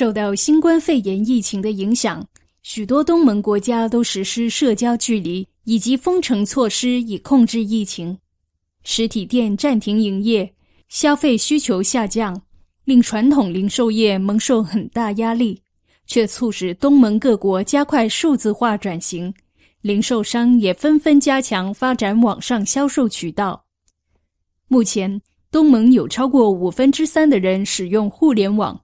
受到新冠肺炎疫情的影响，许多东盟国家都实施社交距离以及封城措施以控制疫情。实体店暂停营业，消费需求下降，令传统零售业蒙受很大压力，却促使东盟各国加快数字化转型。零售商也纷纷加强发展网上销售渠道。目前，东盟有超过五分之三的人使用互联网。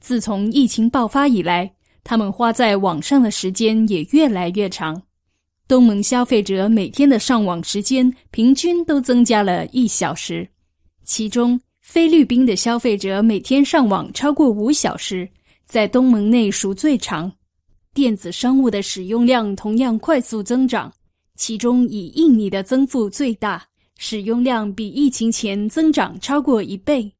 自从疫情爆发以来，他们花在网上的时间也越来越长。东盟消费者每天的上网时间平均都增加了一小时，其中菲律宾的消费者每天上网超过五小时，在东盟内属最长。电子商务的使用量同样快速增长，其中以印尼的增幅最大，使用量比疫情前增长超过一倍。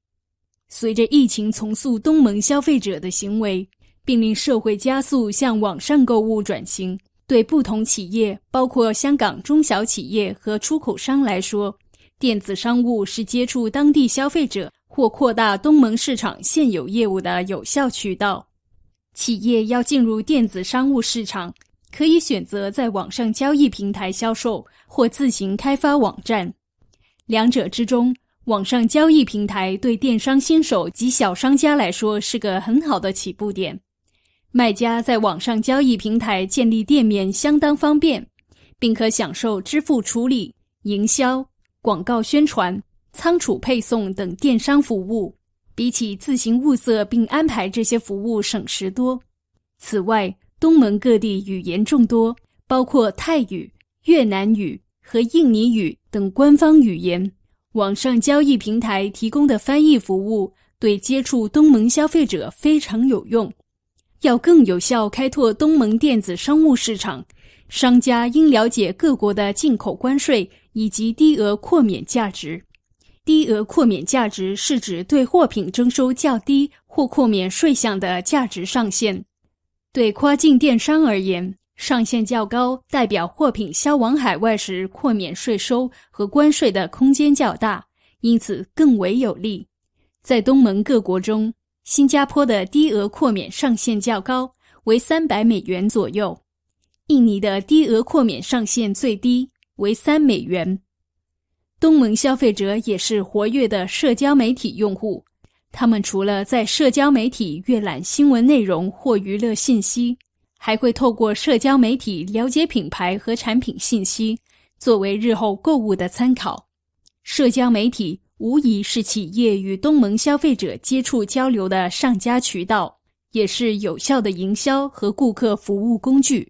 随着疫情重塑东盟消费者的行为，并令社会加速向网上购物转型，对不同企业，包括香港中小企业和出口商来说，电子商务是接触当地消费者或扩大东盟市场现有业务的有效渠道。企业要进入电子商务市场，可以选择在网上交易平台销售，或自行开发网站。两者之中，网上交易平台对电商新手及小商家来说是个很好的起步点。卖家在网上交易平台建立店面相当方便，并可享受支付处理、营销、广告宣传、仓储配送等电商服务，比起自行物色并安排这些服务省时多。此外，东盟各地语言众多，包括泰语、越南语和印尼语等官方语言。网上交易平台提供的翻译服务对接触东盟消费者非常有用。要更有效开拓东盟电子商务市场，商家应了解各国的进口关税以及低额豁免价值。低额豁免价值是指对货品征收较低或豁免税项的价值上限。对跨境电商而言，上限较高，代表货品销往海外时豁免税收和关税的空间较大，因此更为有利。在东盟各国中，新加坡的低额豁免上限较高，为三百美元左右；印尼的低额豁免上限最低为三美元。东盟消费者也是活跃的社交媒体用户，他们除了在社交媒体阅览新闻内容或娱乐信息。还会透过社交媒体了解品牌和产品信息，作为日后购物的参考。社交媒体无疑是企业与东盟消费者接触交流的上佳渠道，也是有效的营销和顾客服务工具。